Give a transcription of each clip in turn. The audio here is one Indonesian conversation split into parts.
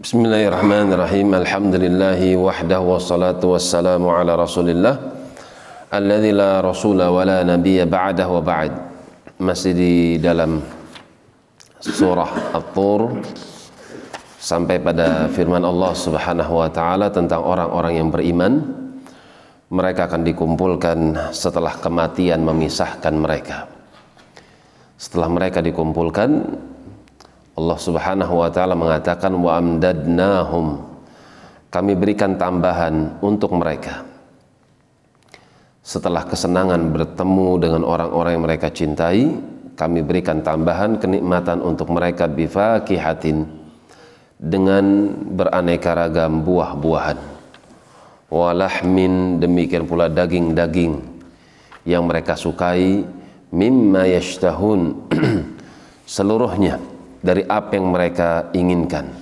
Bismillahirrahmanirrahim. Alhamdulillahi wahdahu wassalatu wassalamu ala Rasulillah alladzi la rasula wa la nabiyya ba'dahu wa ba'd. Masih di dalam surah At-Tur sampai pada firman Allah Subhanahu wa taala tentang orang-orang yang beriman. Mereka akan dikumpulkan setelah kematian memisahkan mereka. Setelah mereka dikumpulkan, Allah Subhanahu wa taala mengatakan wa amdadnahum. Kami berikan tambahan untuk mereka. Setelah kesenangan bertemu dengan orang-orang yang mereka cintai kami berikan tambahan kenikmatan untuk mereka bifakihatin dengan beraneka ragam buah-buahan. Walahmin demikian pula daging-daging yang mereka sukai mimma yashtahun seluruhnya dari apa yang mereka inginkan.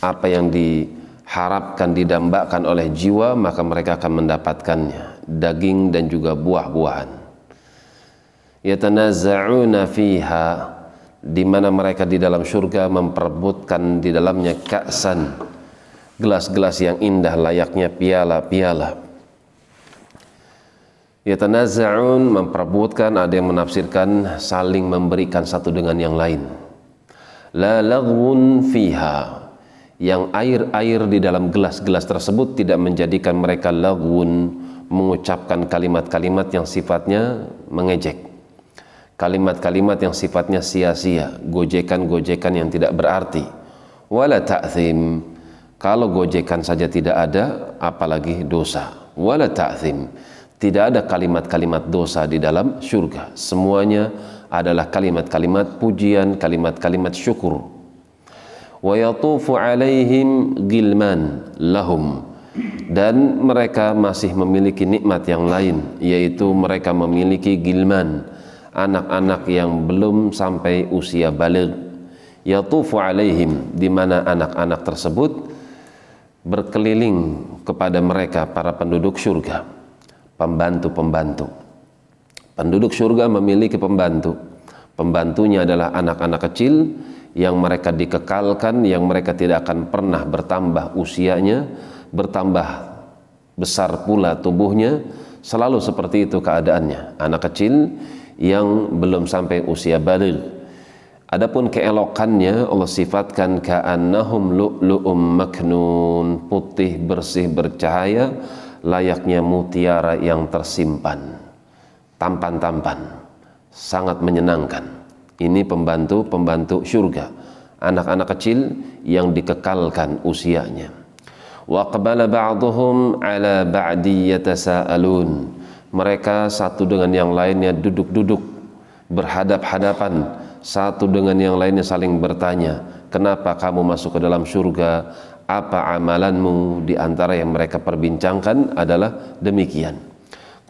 Apa yang diharapkan didambakan oleh jiwa maka mereka akan mendapatkannya. Daging dan juga buah-buahan. Yatanazza'una fiha di mana mereka di dalam surga memperebutkan di dalamnya ka'san gelas-gelas yang indah layaknya piala-piala. Yatanazza'un memperebutkan ada yang menafsirkan saling memberikan satu dengan yang lain la fiha. Yang air-air di dalam gelas-gelas tersebut tidak menjadikan mereka laghun mengucapkan kalimat-kalimat yang sifatnya mengejek. Kalimat-kalimat yang sifatnya sia-sia gojekan-gojekan yang tidak berarti. Wala ta'thim. Kalau gojekan saja tidak ada apalagi dosa. Wala ta'thim. Tidak ada kalimat-kalimat dosa di dalam surga semuanya adalah kalimat-kalimat pujian, kalimat-kalimat syukur. Wa yatufu alaihim gilman lahum. Dan mereka masih memiliki nikmat yang lain yaitu mereka memiliki gilman anak-anak yang belum sampai usia balik yatufu alaihim di mana anak-anak tersebut berkeliling kepada mereka para penduduk surga pembantu-pembantu Penduduk surga memiliki pembantu. Pembantunya adalah anak-anak kecil yang mereka dikekalkan, yang mereka tidak akan pernah bertambah usianya, bertambah besar pula tubuhnya, selalu seperti itu keadaannya. Anak kecil yang belum sampai usia balik. Adapun keelokannya Allah sifatkan ka'annahum lu'lu'um maknun, putih bersih bercahaya layaknya mutiara yang tersimpan tampan-tampan, sangat menyenangkan. Ini pembantu-pembantu surga, anak-anak kecil yang dikekalkan usianya. Wa qabala ba'dhum ala ba'di yatasaalun. Mereka satu dengan yang lainnya duduk-duduk berhadap-hadapan, satu dengan yang lainnya saling bertanya, "Kenapa kamu masuk ke dalam surga? Apa amalanmu?" Di antara yang mereka perbincangkan adalah demikian.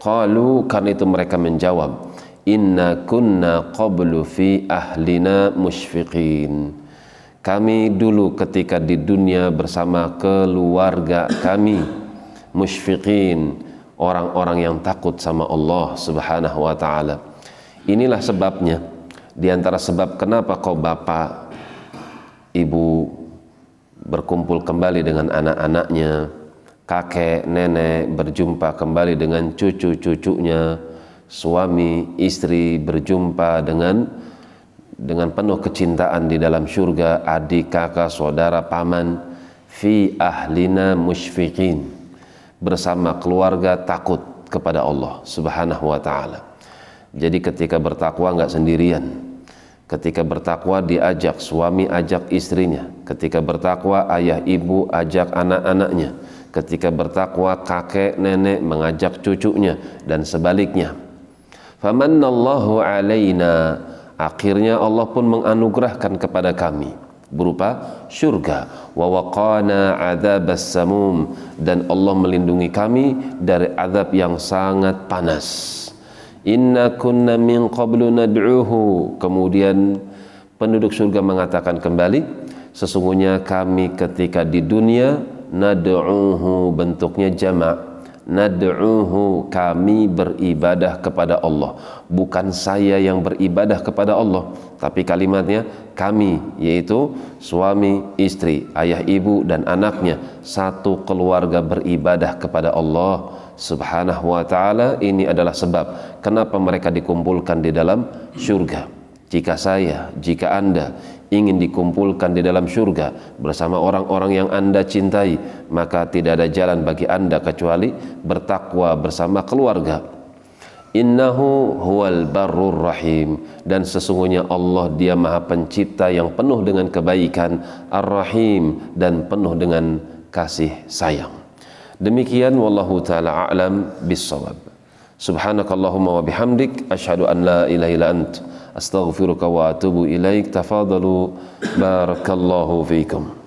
Qalu karena itu mereka menjawab Inna kunna qablu fi ahlina musyfiqin Kami dulu ketika di dunia bersama keluarga kami musyfiqin orang-orang yang takut sama Allah Subhanahu wa taala. Inilah sebabnya di antara sebab kenapa kau bapak ibu berkumpul kembali dengan anak-anaknya kakek nenek berjumpa kembali dengan cucu-cucunya suami istri berjumpa dengan dengan penuh kecintaan di dalam surga adik kakak saudara paman fi ahlina musyfiqin bersama keluarga takut kepada Allah subhanahu wa ta'ala. Jadi ketika bertakwa nggak sendirian. Ketika bertakwa diajak suami ajak istrinya. Ketika bertakwa ayah ibu ajak anak-anaknya ketika bertakwa kakek nenek mengajak cucunya dan sebaliknya. Famannallahu alaina. Akhirnya Allah pun menganugerahkan kepada kami berupa surga wa waqana adzabas samum. Dan Allah melindungi kami dari azab yang sangat panas. Inna kunna min qablu nad'uhu. Kemudian penduduk surga mengatakan kembali sesungguhnya kami ketika di dunia nad'uhu bentuknya jamak. Nad'uhu kami beribadah kepada Allah. Bukan saya yang beribadah kepada Allah tapi kalimatnya kami yaitu suami istri ayah ibu dan anaknya. Satu keluarga beribadah kepada Allah subhanahu wa ta'ala. Ini adalah sebab kenapa mereka dikumpulkan di dalam syurga. Jika saya, jika anda ingin dikumpulkan di dalam surga bersama orang-orang yang anda cintai maka tidak ada jalan bagi anda kecuali bertakwa bersama keluarga. Innahu huwal barur rahim. Dan sesungguhnya Allah dia maha pencipta yang penuh dengan kebaikan ar-rahim dan penuh dengan kasih sayang. Demikian wallahu taala a'lam bissawab subhanakallahumma wa bihamdik asyhadu an la ilaha illa anta أستغفرك وأتوب إليك. تفاضلوا. بارك الله فيكم.